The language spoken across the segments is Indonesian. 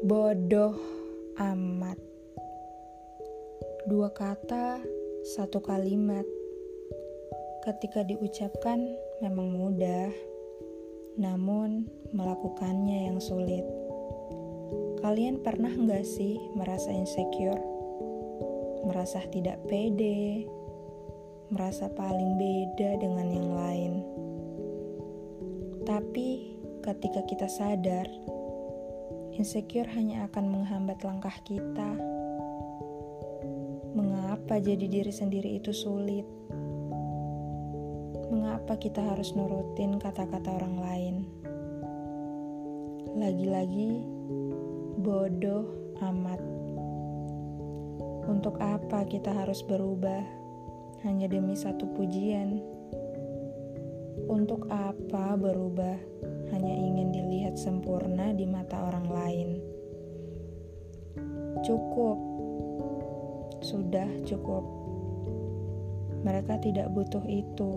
Bodoh amat. Dua kata, satu kalimat. Ketika diucapkan memang mudah, namun melakukannya yang sulit. Kalian pernah nggak sih merasa insecure? Merasa tidak pede? Merasa paling beda dengan yang lain? Tapi ketika kita sadar, insecure hanya akan menghambat langkah kita. Mengapa jadi diri sendiri itu sulit? Mengapa kita harus nurutin kata-kata orang lain? Lagi-lagi, bodoh amat. Untuk apa kita harus berubah hanya demi satu pujian? Untuk apa berubah hanya ingin dilihat sempurna di mata orang lain. Cukup, sudah cukup. Mereka tidak butuh itu.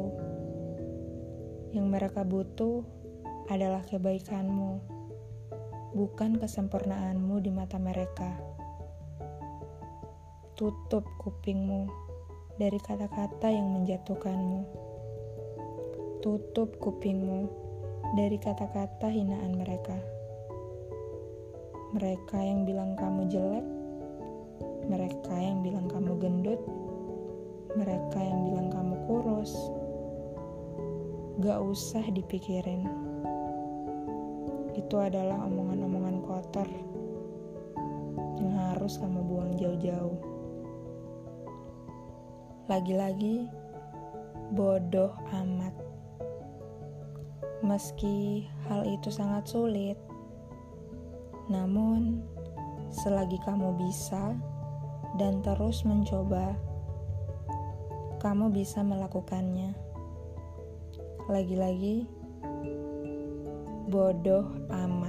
Yang mereka butuh adalah kebaikanmu, bukan kesempurnaanmu di mata mereka. Tutup kupingmu dari kata-kata yang menjatuhkanmu. Tutup kupingmu dari kata-kata hinaan mereka. Mereka yang bilang kamu jelek, mereka yang bilang kamu gendut, mereka yang bilang kamu kurus. Gak usah dipikirin. Itu adalah omongan-omongan kotor yang harus kamu buang jauh-jauh. Lagi-lagi, bodoh amat. Meski hal itu sangat sulit, namun selagi kamu bisa dan terus mencoba, kamu bisa melakukannya. Lagi-lagi, bodoh amat.